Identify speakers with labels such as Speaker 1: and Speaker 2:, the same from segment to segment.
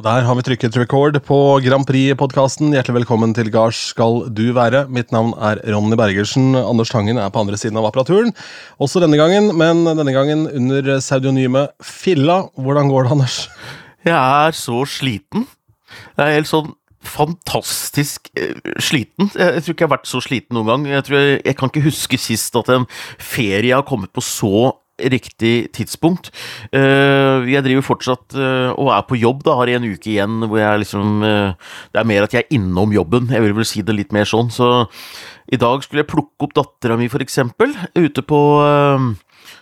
Speaker 1: Og Der har vi trykket record på Grand Prix-podkasten. Hjertelig velkommen til Gards skal du være. Mitt navn er Ronny Bergersen. Anders Tangen er på andre siden av apparaturen. Også denne gangen, men denne gangen under pseudonymet Filla. Hvordan går det, Anders?
Speaker 2: Jeg er så sliten. Jeg er helt sånn fantastisk eh, sliten. Jeg, tror ikke jeg har vært så sliten noen gang. Jeg, tror jeg, jeg kan ikke huske sist at en ferie har kommet på så riktig tidspunkt. Uh, jeg driver fortsatt uh, og er på jobb, da, har en uke igjen hvor jeg liksom uh, Det er mer at jeg er innom jobben, jeg vil vel si det litt mer sånn. Så i dag skulle jeg plukke opp dattera mi, for eksempel, ute på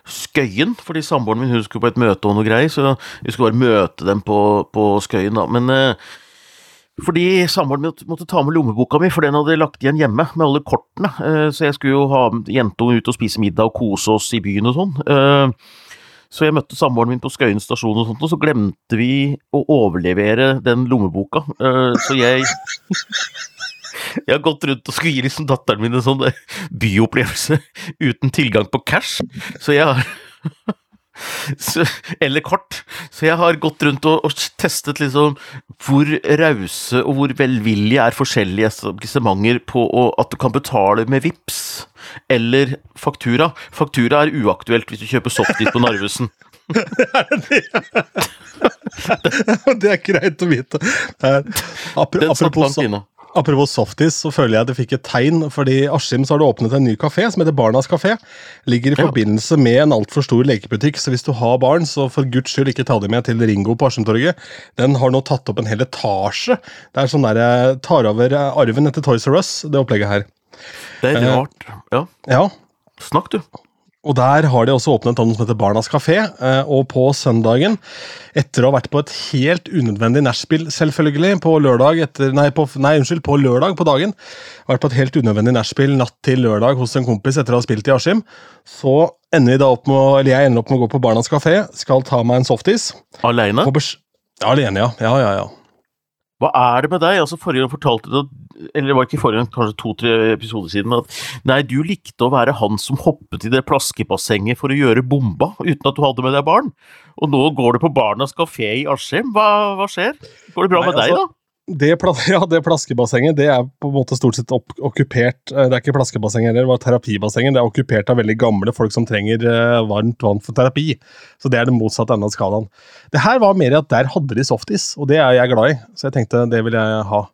Speaker 2: Skøyen, fordi samboeren min hun skulle på et møte og noe greier, så vi skulle bare møte dem på, på Skøyen, da. Men fordi samboeren min måtte ta med lommeboka mi, for den hadde jeg lagt igjen hjemme med alle kortene. Eh, så jeg skulle jo ha jentungen ut og spise middag og kose oss i byen og sånn. Eh, så jeg møtte samboeren min på Skøyen stasjon og sånt, og så glemte vi å overlevere den lommeboka. Eh, så jeg Jeg har gått rundt og skulle gi liksom datteren min en sånn byopplevelse uten tilgang på cash, så jeg har så, eller kort. Så jeg har gått rundt og, og testet liksom hvor rause og hvor velvillige er forskjellige etablissementer på å, at du kan betale med VIPS eller faktura. Faktura er uaktuelt hvis du kjøper softis på Narvesen.
Speaker 1: det er greit å vite. Apropos, Apropos softis, så føler jeg at jeg fikk et tegn. fordi I Askim har du åpnet en ny kafé som heter Barnas kafé. Ligger i forbindelse med en altfor stor lekebutikk, så hvis du har barn, så for guds skyld ikke ta dem med til Ringo på Askimtorget. Den har nå tatt opp en hel etasje. Det er sånn der jeg eh, tar over eh, arven etter Toys R Us, det opplegget her.
Speaker 2: Det er rart. Ja.
Speaker 1: ja.
Speaker 2: Snakk, du.
Speaker 1: Og Der har de også åpnet noe som heter Barnas kafé. Eh, og på søndagen, etter å ha vært på et helt unødvendig nachspiel, selvfølgelig, på lørdag etter, nei, på, nei, unnskyld, på lørdag på dagen, vært på et helt unødvendig nachspiel natt til lørdag hos en kompis etter å ha spilt i Askim, så ender vi da opp med, eller jeg ender opp med å gå på Barnas kafé, skal ta meg en softis.
Speaker 2: Aleine?
Speaker 1: Alene, ja. Ja, ja, ja.
Speaker 2: Hva er det med deg? Altså Forrige gang fortalte du, eller det var ikke forrige kanskje to-tre episoder siden, at nei, du likte å være han som hoppet i det plaskebassenget for å gjøre bomba, uten at du hadde med deg barn. Og nå går du på Barnas kafé i Askim. Hva, hva, skjer? Går det bra nei, med deg, altså, da?
Speaker 1: det, ja, det plaskebassenget det er på en måte stort sett opp, okkupert eh, Det er ikke plaskebasseng heller, det var terapibassenget. Det er okkupert av veldig gamle folk som trenger uh, varmt vann for terapi. Så det er det motsatte enden av skalaen. Det her var mer at der hadde de softis, og det er jeg glad i. Så jeg tenkte det vil jeg ha.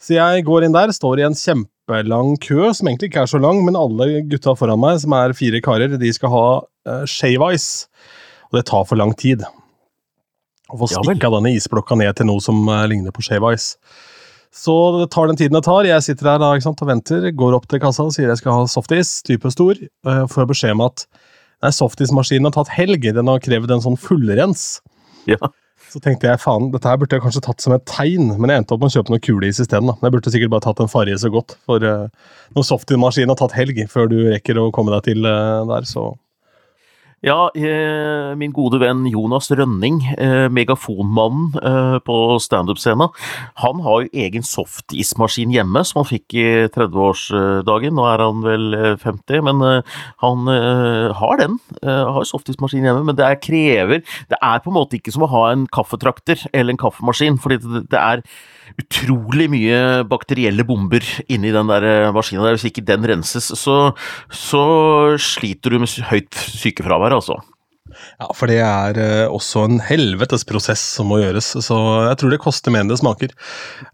Speaker 1: Så jeg går inn der, står i en kjempelang kø, som egentlig ikke er så lang, men alle gutta foran meg, som er fire karer, de skal ha uh, shave ice. Og det tar for lang tid. Å få stikka ja, denne isblokka ned til noe som uh, ligner på shave ice. Så det tar den tiden det tar. Jeg sitter her da, sant, og venter, går opp til kassa og sier jeg skal ha softis, type stor. Uh, får beskjed om at nei, softismaskinen har tatt helg, den har krevd en sånn fullrens.
Speaker 2: Ja.
Speaker 1: Så tenkte jeg faen, dette her burde jeg kanskje tatt som et tegn, men jeg endte opp med å kjøpe noe kuleis isteden. Jeg burde sikkert bare tatt en farge så godt, for uh, når softismaskinen har tatt helg før du rekker å komme deg til uh, der, så
Speaker 2: ja, eh, min gode venn Jonas Rønning, eh, megafonmannen eh, på standup-scena, han har jo egen softismaskin hjemme som han fikk i 30-årsdagen. Nå er han vel 50, men han har den. Har softismaskin hjemme, men det er krever Det er på en måte ikke som å ha en kaffetrakter eller en kaffemaskin, fordi det er utrolig mye bakterielle bomber inni den der eh, maskina der. Hvis ikke den renses, så, så sliter du med høyt sykefravær, altså.
Speaker 1: Ja, for det er uh, også en helvetes prosess som må gjøres, så jeg tror det koster mer enn det smaker.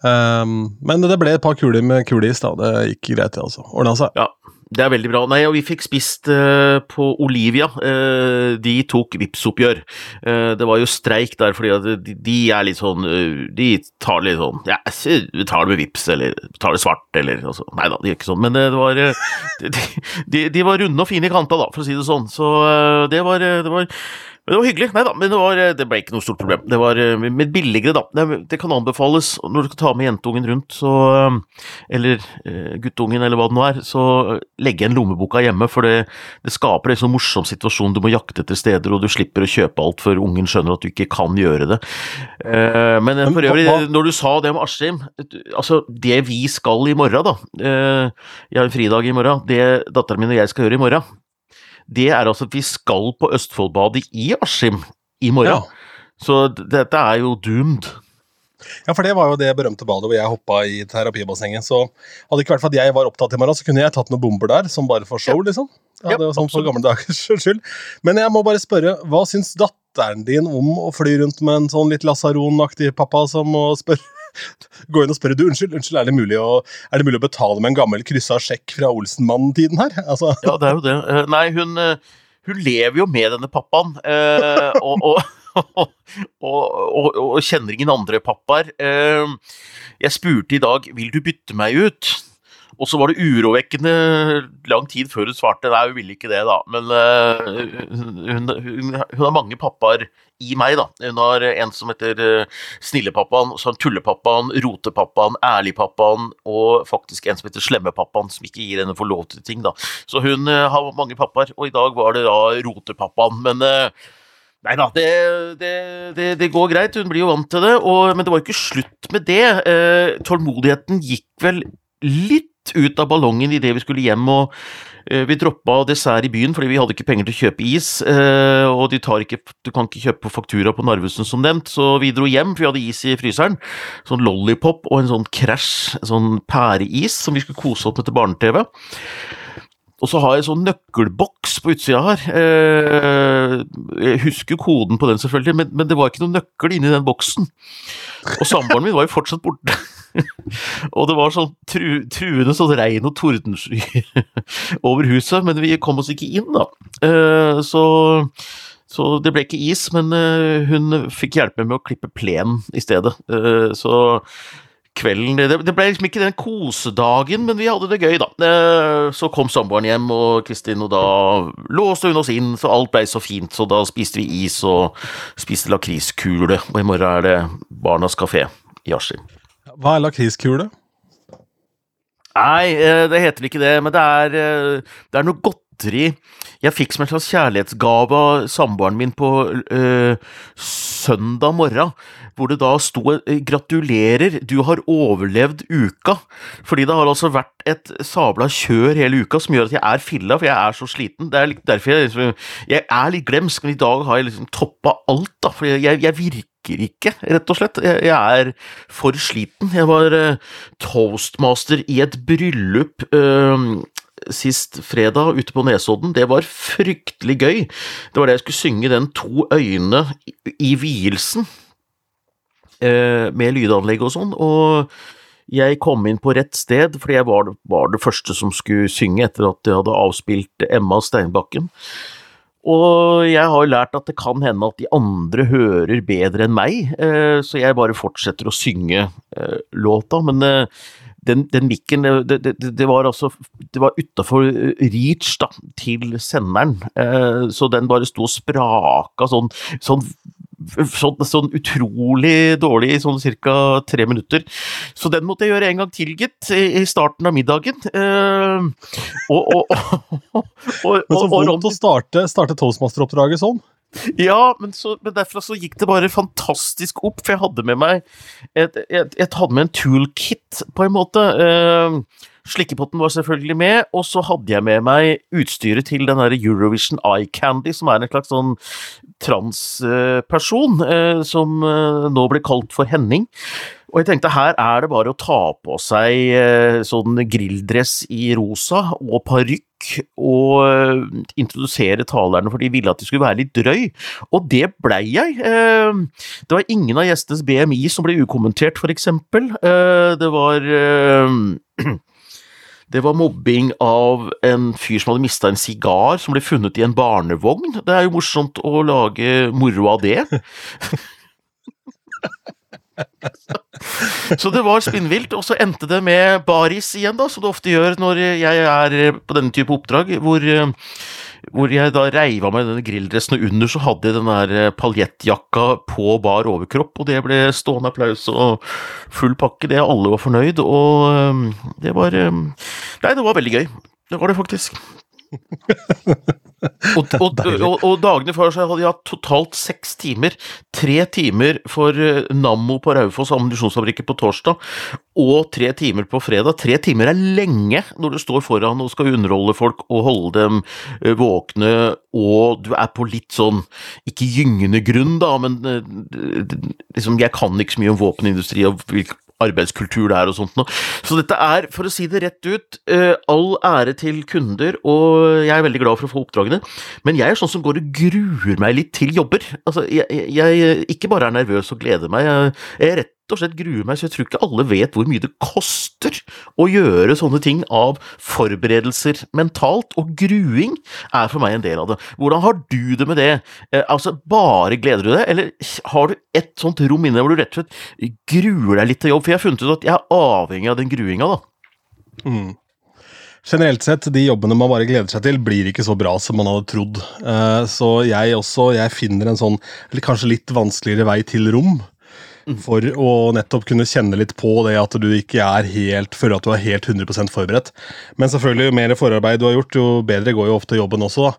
Speaker 1: Um, men det ble et par kuler med kuleis, da. Det gikk greit, det, altså. Ordna seg.
Speaker 2: Ja, det er veldig bra. Nei, og vi fikk spist uh, på Olivia. Uh, de tok Vipps-oppgjør. Uh, det var jo streik der, fordi de, de, er litt sånn De tar litt sånn Ja, vi tar det med Vipps, eller tar det svart, eller altså, Nei da, de gjør ikke sånn, men det var de, de, de, var runde og fine i kanta, da, for å si det sånn. Så det var, det var men det var hyggelig. Nei da, men det, var, det, ble ikke noe stort problem. Det var eh, med billigere, da. Det, det, kan anbefales når du skal ta med jentungen rundt, så eh, Eller guttungen, eller hva det nå er. Så legge igjen lommeboka hjemme, for det, det skaper en sånn morsom situasjon. Du må jakte etter steder, og du slipper å kjøpe alt før ungen skjønner at du ikke kan gjøre det. Men for øvrig, når du sa det om Askim Altså, det vi skal i morgen, da Jeg har en fridag i morgen. Det datteren min og jeg skal gjøre i morgen det er altså at vi skal på Østfoldbadet i Askim i morgen. Ja. Så dette er jo doomed.
Speaker 1: Ja, for det var jo det berømte badet hvor jeg hoppa i terapibassenget. Så hadde det ikke vært for at jeg var opptatt i morgen, så kunne jeg tatt noen bomber der, som bare for show, liksom. Ja, det var sånn for gamle dagers skyld. Men jeg må bare spørre, hva syns datteren din om å fly rundt med en sånn litt lasaronaktig pappa som må spørre Gå inn og spørre du, unnskyld, unnskyld, er det mulig å, er det mulig å betale med en gammel kryssa sjekk fra Olsenmann-tiden her? Altså,
Speaker 2: Ja, det er jo det. Eh, Nei, hun, eh, hun lever jo med denne pappaen, eh, og, og, og, og, og kjenner ingen andre pappaer. Jeg spurte i dag vil du bytte meg ut, og så var det urovekkende lang tid før hun svarte nei, hun ville ikke det, da. Men eh, hun, hun, hun har mange pappaer i meg, da. Hun har en som heter eh, Snillepappaen, så har hun Tullepappaen, Rotepappaen, Ærligpappaen og faktisk en som heter Slemmepappaen, som ikke gir henne for lov til ting, da. Så hun eh, har mange pappaer, og i dag var det da Rotepappaen. Men Nei da, det, det, det, det går greit, hun blir jo vant til det. Og, men det var ikke slutt med det. Eh, tålmodigheten gikk vel litt ut av ballongen idet vi skulle hjem. og eh, Vi droppa dessert i byen fordi vi hadde ikke penger til å kjøpe is. eh, og ikke, du kan ikke kjøpe faktura på Narvesen som nevnt, så vi dro hjem, for vi hadde is i fryseren. Sånn lollipop og en sånn Crash, sånn pæreis som vi skulle kose oss med til barne-TV. Og så har jeg en sånn nøkkelboks på utsida her. Eh, jeg husker koden på den, selvfølgelig, men, men det var ikke noen nøkkel inni den boksen. Og samboeren min var jo fortsatt borte. og det var sånn tru, truende sånn regn og tordenskyer over huset, men vi kom oss ikke inn, da. Uh, så, så det ble ikke is, men uh, hun fikk hjelpe med å klippe plenen i stedet. Uh, så kvelden det, det ble liksom ikke den kosedagen, men vi hadde det gøy, da. Så kom samboeren hjem, og Kristin, og da låste hun oss inn, så alt ble så fint. Så da spiste vi is og spiste lakriskule, og i morgen er det Barnas kafé i Askim.
Speaker 1: Hva er lakriskule?
Speaker 2: Nei, eh, det heter ikke det, men det er, eh, det er noe godteri jeg fikk som en slags kjærlighetsgave av samboeren min på øh, søndag morgen, hvor det da sto eh, 'gratulerer, du har overlevd uka'. Fordi det har altså vært et sabla kjør hele uka som gjør at jeg er filla, for jeg er så sliten. Det er litt derfor jeg liksom Jeg er litt glemsk, men i dag har jeg liksom toppa alt, da. For jeg, jeg virker ikke, rett og slett. Jeg, jeg er for sliten. Jeg var uh, toastmaster i et bryllup eh, sist fredag ute på Nesodden. Det var fryktelig gøy. Det var det jeg skulle synge den To øyne i- vielsen, eh, med lydanlegg og sånn. Og jeg kom inn på rett sted, fordi jeg var, var det første som skulle synge etter at jeg hadde avspilt Emma Steinbakken. Og jeg har lært at det kan hende at de andre hører bedre enn meg, eh, så jeg bare fortsetter å synge eh, låta. Men den, den mikken, det, det, det, var altså Det var utafor reach da, til senderen, eh, så den bare sto og spraka sånn, sånn Sånn, sånn utrolig dårlig i sånn ca. tre minutter. Så den måtte jeg gjøre en gang til, gitt, i starten av middagen. Eh, og, og, og, og,
Speaker 1: Men så
Speaker 2: og- og
Speaker 1: vondt
Speaker 2: Ronny-
Speaker 1: å starte, starte toastmasteroppdraget sånn.
Speaker 2: Ja, men, så, men derfra så gikk det bare fantastisk opp, for jeg hadde med meg et, et, Jeg hadde med en toolkit, på en måte. Eh, slikkepotten var selvfølgelig med, og så hadde jeg med meg utstyret til den der Eurovision Eye Candy, som er en slags sånn transperson, eh, som eh, nå blir kalt for Henning. Og jeg tenkte her er det bare å ta på seg eh, sånn grilldress i rosa og parykk og eh, introdusere talerne, for de ville at de skulle være litt drøy. Og det blei jeg. Eh, Det var ingen av gjestenes BMI som ble ukommentert, for eksempel. Eh, Det var det var mobbing av en fyr som hadde mista en sigar som ble funnet i en barnevogn. Det er jo morsomt å lage moro av det. Så det var spinnvilt, og så endte det med baris igjen, da, som det ofte gjør når jeg er på denne type oppdrag, hvor, eh, hvor jeg da reiv av meg denne grilldressen, og under så hadde jeg den der paljettjakka på bar overkropp, og det ble stående applaus og full pakke, det alle var fornøyd, og eh, det var eh, Nei, det var veldig gøy. Det var det faktisk. og, og, og, og, dagene før så hadde jeg hatt totalt seks timer. Tre timer for uh, Nammo på Raufoss ammunisjonsfabrikker på torsdag, og tre timer på fredag. Tre timer er lenge når du står foran og skal underholde folk og holde dem uh, våkne, og du er på litt sånn, ikke gyngende grunn, da, men uh, liksom, jeg kan ikke så mye om våpenindustri og hvilke arbeidskultur det er og sånt noe. Så dette er, for å si det rett ut, uh, all ære til kunder, og jeg er veldig glad for å få oppdragene, men jeg er sånn som går og gruer meg litt til jobber. Altså, jeg, jeg ikke bare er nervøs og gleder meg, jeg er rett og slett gruer meg, så jeg tror ikke alle vet hvor mye det koster å gjøre sånne ting av forberedelser mentalt, og gruing er for meg en del av det. Hvordan har du det med det? Eh, altså, bare gleder du deg, eller har du et sånt rom inne hvor du rett og slett gruer deg litt til jobb? For jeg har funnet ut at jeg er avhengig av den gruinga, da.
Speaker 1: Mm. Generelt sett, de jobbene man bare gleder seg til, blir ikke så bra som man hadde trodd. Eh, så jeg også, jeg finner en sånn, kanskje litt vanskeligere vei til rom for å nettopp kunne kjenne litt på det at du ikke er helt, føler at du er helt 100% forberedt. Men selvfølgelig, jo mer forarbeid du har gjort, jo bedre går jo ofte jobben også. da.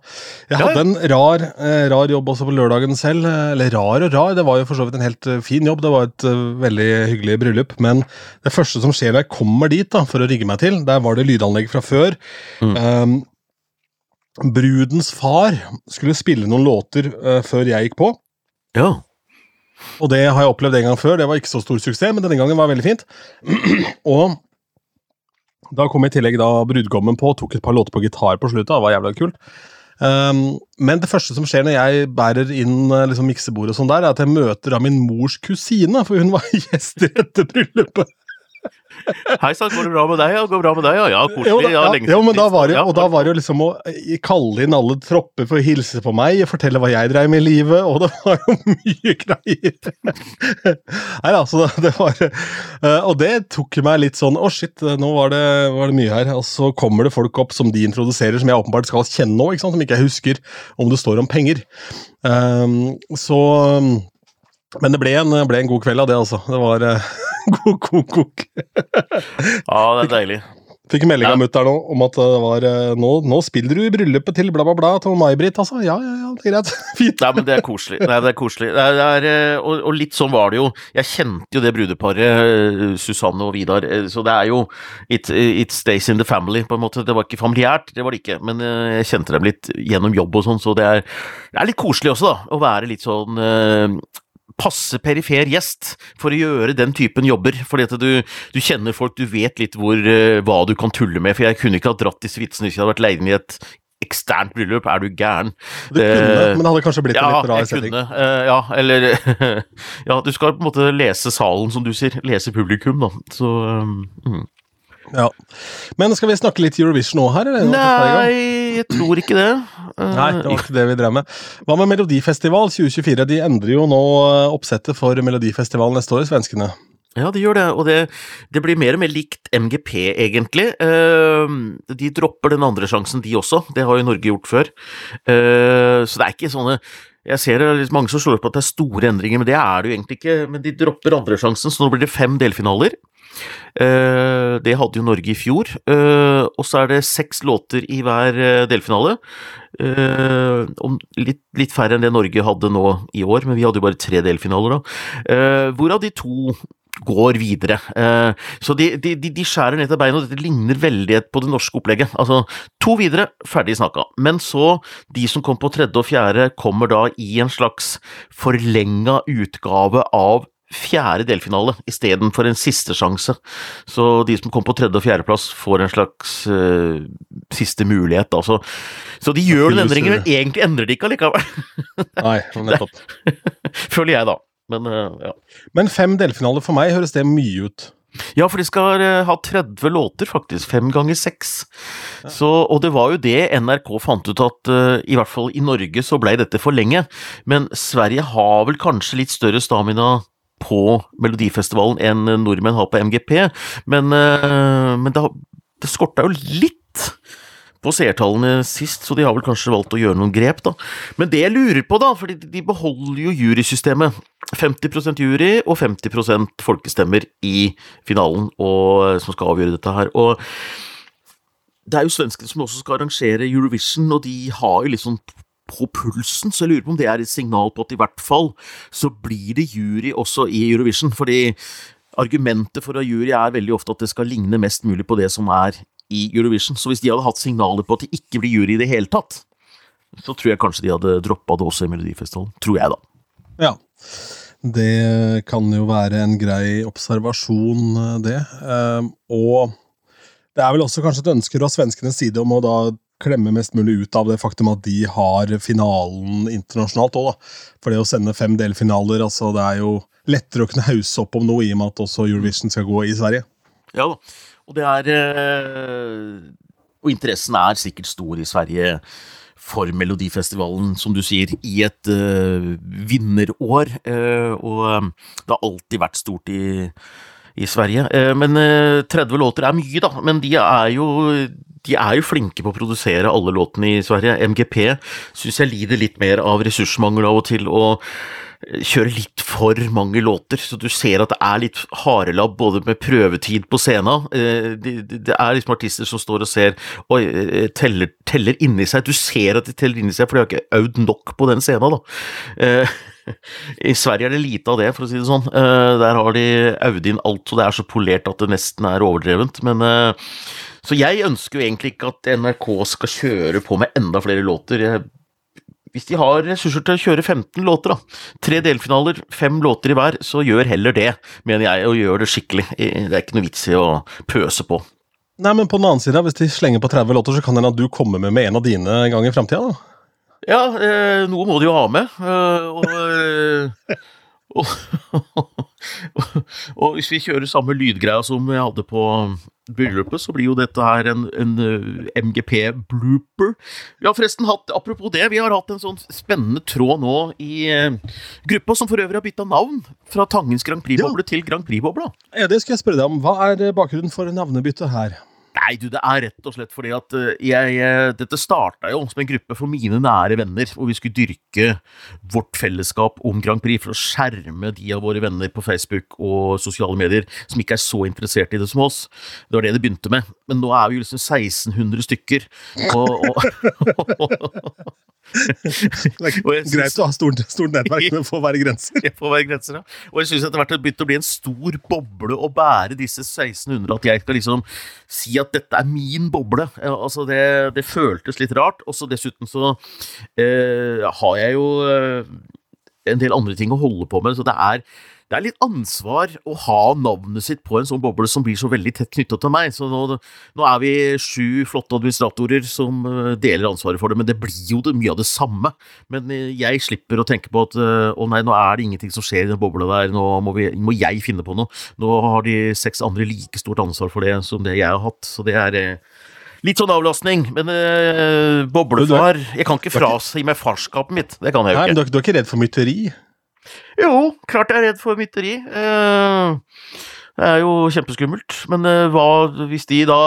Speaker 1: Jeg hadde en rar, eh, rar jobb også på lørdagen selv. Eller rar og rar, det var jo for så vidt en helt eh, fin jobb. Det var et uh, veldig hyggelig bryllup. Men det første som skjer når jeg kommer dit da, for å rigge meg til, der var det lydanlegg fra før. Mm. Um, brudens far skulle spille noen låter uh, før jeg gikk på.
Speaker 2: Ja.
Speaker 1: Og det har jeg opplevd en gang før. Det var ikke så stor suksess, men denne gangen var det veldig fint. og da kom i tillegg da brudgommen på, tok et par låter på gitar på sluttet. Det var jævla kult. Um, men det første som skjer når jeg bærer inn eh, liksom, miksebordet, og sånn der, er at jeg møter da min mors kusine, for hun var gjest i dette bryllupet.
Speaker 2: Hei sann, går det bra med deg? Ja, går det bra med deg? Ja, ja koselig. Ja,
Speaker 1: lenge ja, men da var det, og da var det jo liksom å kalle inn alle tropper for å hilse på meg, fortelle hva jeg dreiv med i livet, og det var jo mye greier. Nei da, så det var eh, Og det tok meg litt sånn Å, oh, shit, nå var det, var det, mye her. Og så kommer det folk opp som de introduserer, som jeg åpenbart skal kjenne nå, ikke sant? som ikke jeg husker om det står om penger. Um, så men det ble en, ble en, god kveld av det, altså. Det var uh, god kok-kok.
Speaker 2: ja, det er deilig.
Speaker 1: Fikk melding av mutter'n om at det var uh, nå, nå, spiller du i bryllupet til bla, bla, bla til May-Britt, altså. Ja, ja, ja, det er greit. Fint.
Speaker 2: Nei, men det er koselig. Nei, det er koselig. Det er, det er, eh, og, og, litt sånn var det jo. Jeg kjente jo det brudeparet, Susanne og Vidar, så det er jo it, it, stays in the family, på en måte. Det var ikke familiært, det var det ikke, men jeg kjente dem litt gjennom jobb og sånn, så det er, det er litt koselig også, da. Å være litt sånn passe perifer gjest for å gjøre den typen jobber. Fordi at du, du kjenner folk, du vet litt hvor, uh, hva du kan tulle med. For jeg kunne ikke ha dratt disse vitsene hvis jeg hadde vært leid inn i et eksternt bryllup, er du gæren?
Speaker 1: Du kunne, uh, men det hadde kanskje blitt ja, en litt rar setting?
Speaker 2: Uh, ja, eller Ja, du skal på en måte lese salen, som du sier. Lese publikum, da. Så um, mm.
Speaker 1: Ja. Men skal vi snakke litt Eurovision nå her? Eller?
Speaker 2: Nei, jeg tror ikke det.
Speaker 1: Nei, det var ikke det vi drev med. Hva med Melodifestival 2024? De endrer jo nå eh, oppsettet for Melodifestivalen neste år, svenskene.
Speaker 2: Ja, de gjør det, og det, det, blir mer og mer likt MGP, egentlig. Uh, de dropper den andre sjansen, de også. Det har jo Norge gjort før. Så det er ikke sånne jeg ser det er mange som slår opp at det er store endringer, men det er det jo egentlig ikke. Men de dropper andresjansen, så nå blir det fem delfinaler. Eh, det hadde jo Norge i fjor. Eh, og så er det seks låter i hver eh, delfinale. Litt, litt, færre enn det Norge hadde nå i år, men vi hadde jo bare tre delfinaler da. Hvorav de to går videre. Så de, de, de skjærer ned til beinet, og dette ligner veldig på det norske opplegget. Altså, to videre, ferdig snakka. Men så, de som kom på tredje og fjerde, kommer da i en slags forlenga utgave av fjerde delfinale istedenfor en siste sjanse. Så de som kom på tredje- og fjerdeplass, får en slags uh, siste mulighet. Altså. Så de gjør den endringen, men egentlig endrer de ikke allikevel.
Speaker 1: Nei, nettopp.
Speaker 2: Føler jeg, da. Men, uh, ja.
Speaker 1: men fem delfinaler for meg høres det mye ut.
Speaker 2: Ja, for de skal uh, ha 30 låter, faktisk. Fem ganger seks. Så, og det var jo det NRK fant ut at uh, i hvert fall i Norge så ble dette for lenge. Men Sverige har vel kanskje litt større stamina på Melodifestivalen enn nordmenn har på MGP, men, eh, men det, det skorta jo litt på seertallene sist, så de har vel kanskje valgt å gjøre noen grep, da. Men det jeg lurer på, da, for de beholder jo jurysystemet. 50% jury og 50% folkestemmer i finalen, og, som skal avgjøre dette her. Og det er jo svenskene som også skal arrangere Eurovision, og de har jo liksom på pulsen, så jeg lurer på om det er et signal på at i hvert fall så blir det jury også i Eurovision. Fordi argumentet for å ha jury er veldig ofte at det skal ligne mest mulig på det som er i Eurovision. Så hvis de hadde hatt signaler på at det ikke blir jury i det hele tatt, så tror jeg kanskje de hadde droppa det også i Melodifestivalen. Tror jeg, da.
Speaker 1: Ja. Det kan jo være en grei observasjon, det. Ehm, og det er vel også kanskje et ønske fra svenskenes side om å da klemme mest mulig ut av det faktum at de har finalen internasjonalt òg. For det å sende fem delfinaler, altså det er jo lettere å kunne hause opp om noe i og med at også Eurovision skal gå i Sverige.
Speaker 2: Ja da, og det er eh, Og interessen er sikkert stor i Sverige for Melodifestivalen, som du sier, i et uh, vinnerår. Uh, og det har alltid vært stort i, i Sverige. Men 30 låter er mye, da. Men de er jo de er jo flinke på å produsere alle låtene i Sverige. MGP syns jeg lider litt mer av ressursmangel av og til, og kjører litt for mange låter, så du ser at det er litt harelabb både med prøvetid på scenen. Eh, det er liksom artister som står og ser Oi, eh, teller, teller inni seg. Du ser at de teller inni seg, for de har ikke øvd nok på den scenen, da. Eh, I Sverige er det lite av det, for å si det sånn. Der har de Audin alt, og det er så polert at det nesten er overdrevent. Men Så jeg ønsker jo egentlig ikke at NRK skal kjøre på med enda flere låter. Hvis de har ressurser til å kjøre 15 låter, da, tre delfinaler, fem låter i hver, så gjør heller det, mener jeg, og gjør det skikkelig. Det er ikke noe vits i å pøse på.
Speaker 1: Nei, men på den annen side, hvis de slenger på 30 låter, så kan det hende at du kommer med med en av dine en gang i framtida, da?
Speaker 2: Ja, eh, noe må de jo ha med. Eh, og, eh, og, og, og, hvis vi kjører samme lydgreia som jeg hadde på bryllupet, så blir jo dette her en, en uh, MGP-blooper. Vi har forresten hatt, apropos det, vi har hatt en sånn spennende tråd nå i uh, gruppa, som for øvrig har bytta navn fra Tangens Grand Prix-boble ja. til Grand Prix-bobla.
Speaker 1: Ja, det skal jeg spørre deg om. Hva er bakgrunnen for navnebyttet her?
Speaker 2: Nei, du, det er rett og slett fordi at eh, jeg, Dette starta jo som en gruppe for mine nære venner, hvor vi skulle dyrke vårt fellesskap om Grand Prix for å skjerme de av våre venner på Facebook og sosiale medier som ikke er så interessert i det som oss. Det var det det begynte med. Men nå er vi jo liksom 1600 stykker. Og, og,
Speaker 1: det er greit å ha stort, stort nettverk, men få får være grenser.
Speaker 2: Jeg får være grenser, ja. Og jeg syns etter hvert det har begynt å bli en stor boble å bære disse 1600, at jeg skal liksom si at dette er min boble. Altså, det, det føltes litt rart. Og så dessuten så eh, har jeg jo eh, en del andre ting å holde på med, så det er det er litt ansvar å ha navnet sitt på en sånn boble som blir så veldig tett knytta til meg. Så nå, nå, er vi sju flotte administratorer som eh, deler ansvaret for det, men det blir jo det, mye av det samme. Men eh, jeg slipper å tenke på at eh, å nei, nå er det ingenting som skjer i den bobla der, nå må, vi, må, jeg finne på noe. Nå har de seks andre like stort ansvar for det som det jeg har hatt, så det er Litt sånn avlastning, men øh, boblefar Jeg kan ikke frasi meg farskapet mitt. Det kan jeg jo ikke. Nei,
Speaker 1: men du, du er ikke redd for mytteri?
Speaker 2: Jo, klart jeg er redd for mytteri. Uh, det er jo kjempeskummelt. Men uh, hva hvis de da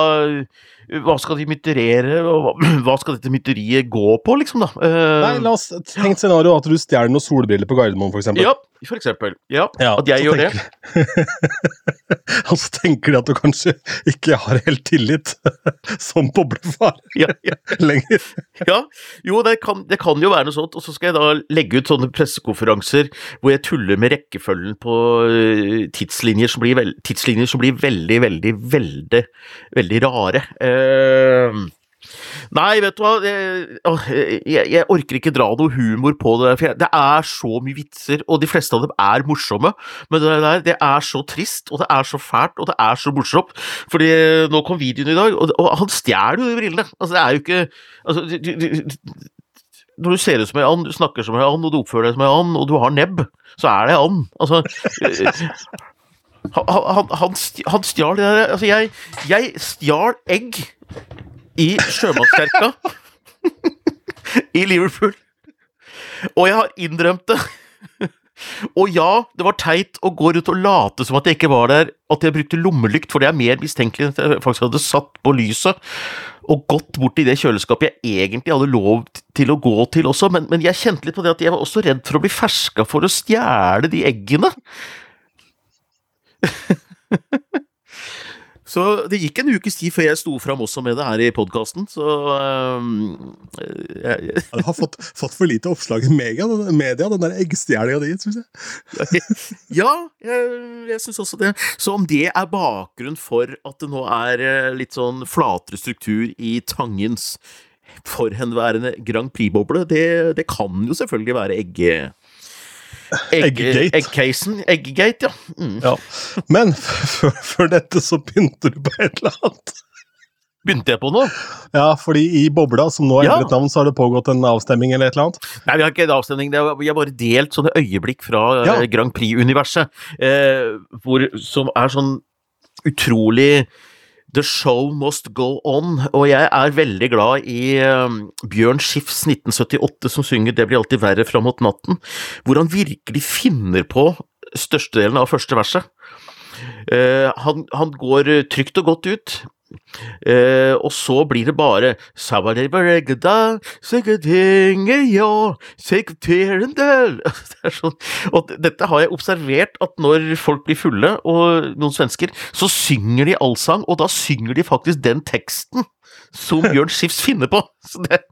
Speaker 2: Hva skal de mytterere, og hva skal dette mytteriet gå på, liksom, da?
Speaker 1: Uh, Nei, la oss tenke scenario at du stjeler noen solbriller på Gardermoen, eksempel.
Speaker 2: Ja, for eksempel. Ja, ja at jeg gjør tenker... det.
Speaker 1: Og så tenker de at du kanskje ikke har helt tillit som boblefar ja, ja. lenger.
Speaker 2: ja, jo, det kan, det kan, jo være noe sånt. Og så skal jeg da legge ut sånne pressekonferanser hvor jeg tuller med rekkefølgen på eh, tidslinjer som blir, veld, tidslinjer som blir veldig, veldig, veldig, veldig rare. Uh, Nei, vet du hva, jeg, jeg, orker ikke dra noe humor på det. For det er så mye vitser, og de fleste av dem er morsomme. Men det der, det er så trist, og det er så fælt, og det er så morsomt. Fordi nå kom videoen i dag, og, og han stjeler jo de brillene. Altså, det er jo ikke altså, du, du, når du ser ut som en and, du snakker som en and, og du oppfører deg som en and, og du har nebb, så er det and. Altså han, han, han stjal det der Altså, jeg, jeg stjal egg i sjømannskirka i Liverpool. Og jeg har innrømt det. Og ja, det var teit å gå rundt og late som at jeg ikke var der, at jeg brukte lommelykt, for det er mer mistenkelig enn at jeg faktisk hadde satt på lyset og gått bort i det kjøleskapet jeg egentlig hadde lov til å gå til også, men, men jeg kjente litt på det at jeg var også redd for å bli ferska for å stjele de eggene. Så det gikk en ukes tid før jeg sto fram også med det her i podkasten, så um, jeg,
Speaker 1: Du har fått, fått, for lite oppslag i media, media den der eggstjelinga di, syns
Speaker 2: jeg. ja, jeg, jeg syns også det. Så om det er bakgrunn for at det nå er eh, litt sånn flatere struktur i Tangens forhenværende Grand Prix-boble, det, det, kan jo selvfølgelig være egge
Speaker 1: Eggegate.
Speaker 2: Eggcasen. Eggegate, ja.
Speaker 1: Mm. ja. Men før dette så begynte du på et eller annet.
Speaker 2: Begynte jeg på noe?
Speaker 1: Ja, fordi i Bobla, som nå endret ja. navn, så har det pågått en avstemning eller et eller annet?
Speaker 2: Nei, vi har ikke en avstemning. Vi har bare delt sånne øyeblikk fra eh, ja. Grand Prix-universet. Eh, som er sånn utrolig The show must go on, og jeg er veldig glad i uh, Bjørn Schiffs 1978 som synger Det blir alltid verre fram mot natten, hvor han virkelig finner på størstedelen av første verset. Uh, han, han, går trygt og godt ut, Eh, og så blir det bare det sånn. Og dette har jeg observert, at når folk blir fulle, og noen svensker, så synger de allsang, og da synger de faktisk den teksten som Bjørn Skifs finner på. Så det,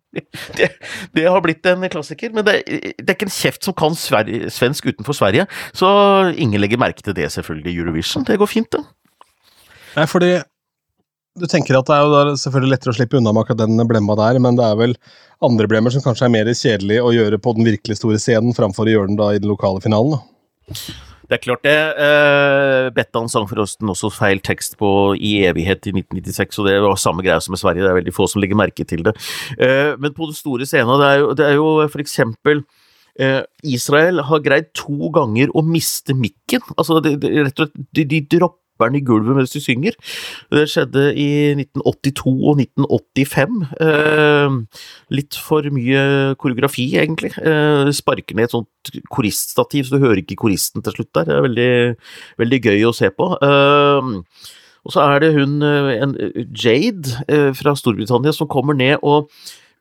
Speaker 2: det, det, har blitt en klassiker. Men det, det er ikke en kjeft som kan Sverige, svensk utenfor Sverige, så ingen legger merke til det, selvfølgelig, i Eurovision. Det går fint, det.
Speaker 1: Nei, fordi du tenker at det er jo selvfølgelig lettere å slippe unna med akkurat den blemma der, men det er vel andre blemmer som kanskje er mer kjedelig å gjøre på den virkelig store scenen, framfor å gjøre den da i den lokale finalen? da.
Speaker 2: Det er klart det. Uh, Bettan sang forresten også feil tekst på I evighet i 1996, og det var samme greia som i Sverige. Det er veldig få som legger merke til det. Uh, men på den store scenen, det er jo, det er jo for eksempel uh, Israel har greid to ganger å miste mikken. Altså, det, det, de, de dropper rapperen i gulvet mens de synger. Det skjedde i 1982 og 1985. Eh, litt for mye koreografi, egentlig. Eh, sparker ned et sånt koriststativ, så du hører ikke koristen til slutt der. Det er veldig, veldig gøy å se på. Eh, og så er det hun en Jade fra Storbritannia som kommer ned og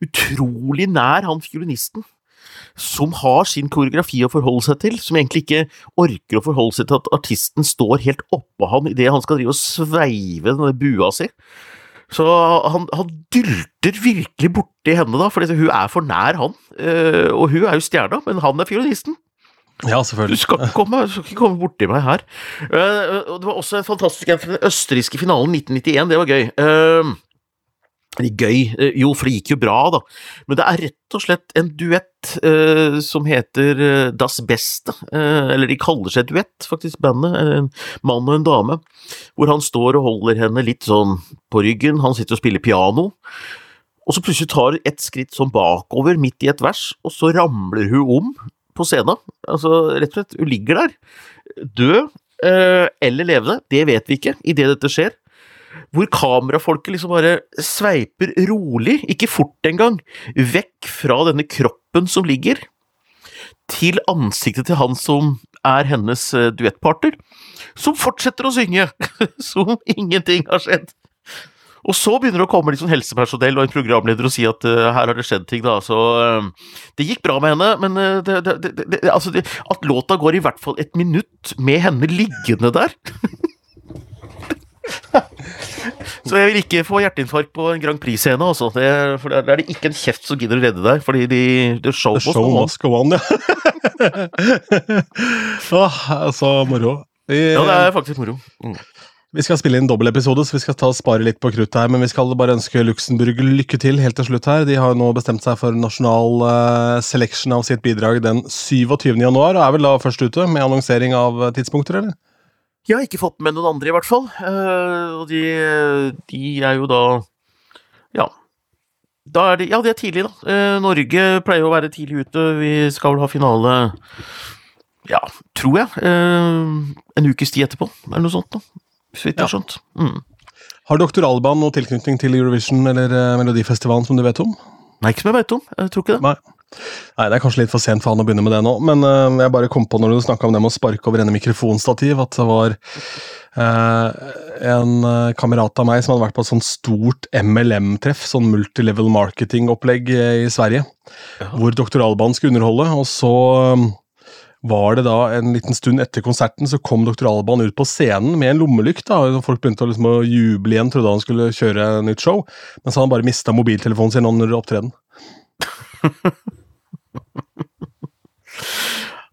Speaker 2: utrolig nær han fiolinisten som har sin koreografi å forholde seg til, som egentlig ikke orker å forholde seg til at artisten står helt oppå han idet han skal drive og sveive denne bua si. Så han, han dylter virkelig borti henne, da, for hun er for nær han. Eh, og hun er jo stjerna, men han er fiolinisten.
Speaker 1: Ja, selvfølgelig.
Speaker 2: Du skal ikke komme, du skal ikke komme borti meg her. Uh, det var også en fantastisk en fra den østerrikske finalen 1991. Det var gøy. Gøy. Eh, jo, for det gikk jo bra, da. Men det er rett og slett en duett uh, som heter uh, Das Beste. Uh, eller de kaller seg duett, faktisk, bandet. En mann og en dame. Hvor han står og holder henne litt sånn på ryggen. Han sitter og spiller piano. Og så plutselig tar hun et skritt sånn bakover midt i et vers, og så ramler hun om på scenen. Altså, rett og slett, hun ligger der. Død eller levende, det vet vi ikke idet dette skjer hvor kamerafolket liksom bare sveiper rolig, ikke fort engang, vekk fra denne kroppen som ligger, til ansiktet til han som er hennes duettparter duettpartner, som fortsetter å synge som ingenting har skjedd. Og så begynner det å komme liksom helsepersonell og en programleder og si at uh, her har det skjedd ting, da. Så uh, det gikk bra med henne, men uh, det, det, det, altså at låta går i hvert fall et minutt med henne liggende der Så jeg vil ikke få hjerteinfarkt på en Grand Prix-scene, altså. For der er det ikke en kjeft som gidder å redde deg, fordi de, the show,
Speaker 1: the show must go on. ja. Åh, så moro.
Speaker 2: Vi, ja, det er faktisk moro. Mm.
Speaker 1: Vi skal spille inn dobbeltepisode, så vi skal ta og spare litt på kruttet her. Men vi skal bare ønske Luxembourg lykke til helt til slutt her. De har nå bestemt seg for nasjonal uh, selection av sitt bidrag den 27. januar, og er vel da først ute med annonsering av tidspunkter, eller?
Speaker 2: Jeg har ikke fått med noen andre, i hvert fall. Uh, og de, de, er jo da Ja. Da er de, ja, de er tidlig, da. Uh, Norge pleier å være tidlig ute. Vi skal vel ha finale Ja, tror jeg. Uh, en ukes tid etterpå, er det noe sånt, da. Så vidt jeg har skjønt. Mm.
Speaker 1: Har Doktor Alban noe tilknytning til Eurovision eller Melodifestivalen som du vet om?
Speaker 2: Nei, ikke som jeg vet om. Jeg tror ikke det.
Speaker 1: Nei. Nei, Det er kanskje litt for sent for han å begynne med det nå, men uh, jeg bare kom på når du snakka om det med å sparke over ende mikrofonstativ, at det var uh, en uh, kamerat av meg som hadde vært på et sånt stort MLM-treff, sånn multilevel marketing-opplegg i Sverige, ja. hvor Dr. Alban skulle underholde, og så um, var det da en liten stund etter konserten så kom Dr. Alban ut på scenen med en lommelykt. da, Folk begynte å, liksom, å juble igjen, trodde han skulle kjøre nytt show. Men så hadde han bare mista mobiltelefonen sin under opptreden.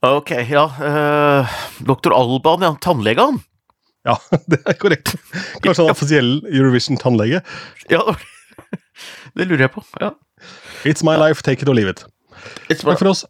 Speaker 2: Ok, ja. Uh, Dr. Alban, ja. Tannlegen?
Speaker 1: Ja, det er korrekt. Kanskje han er offisiell Eurovision-tannlege.
Speaker 2: Ja, det lurer jeg på. ja.
Speaker 1: It's my life, take it or leave it.
Speaker 2: It's
Speaker 1: Takk for oss.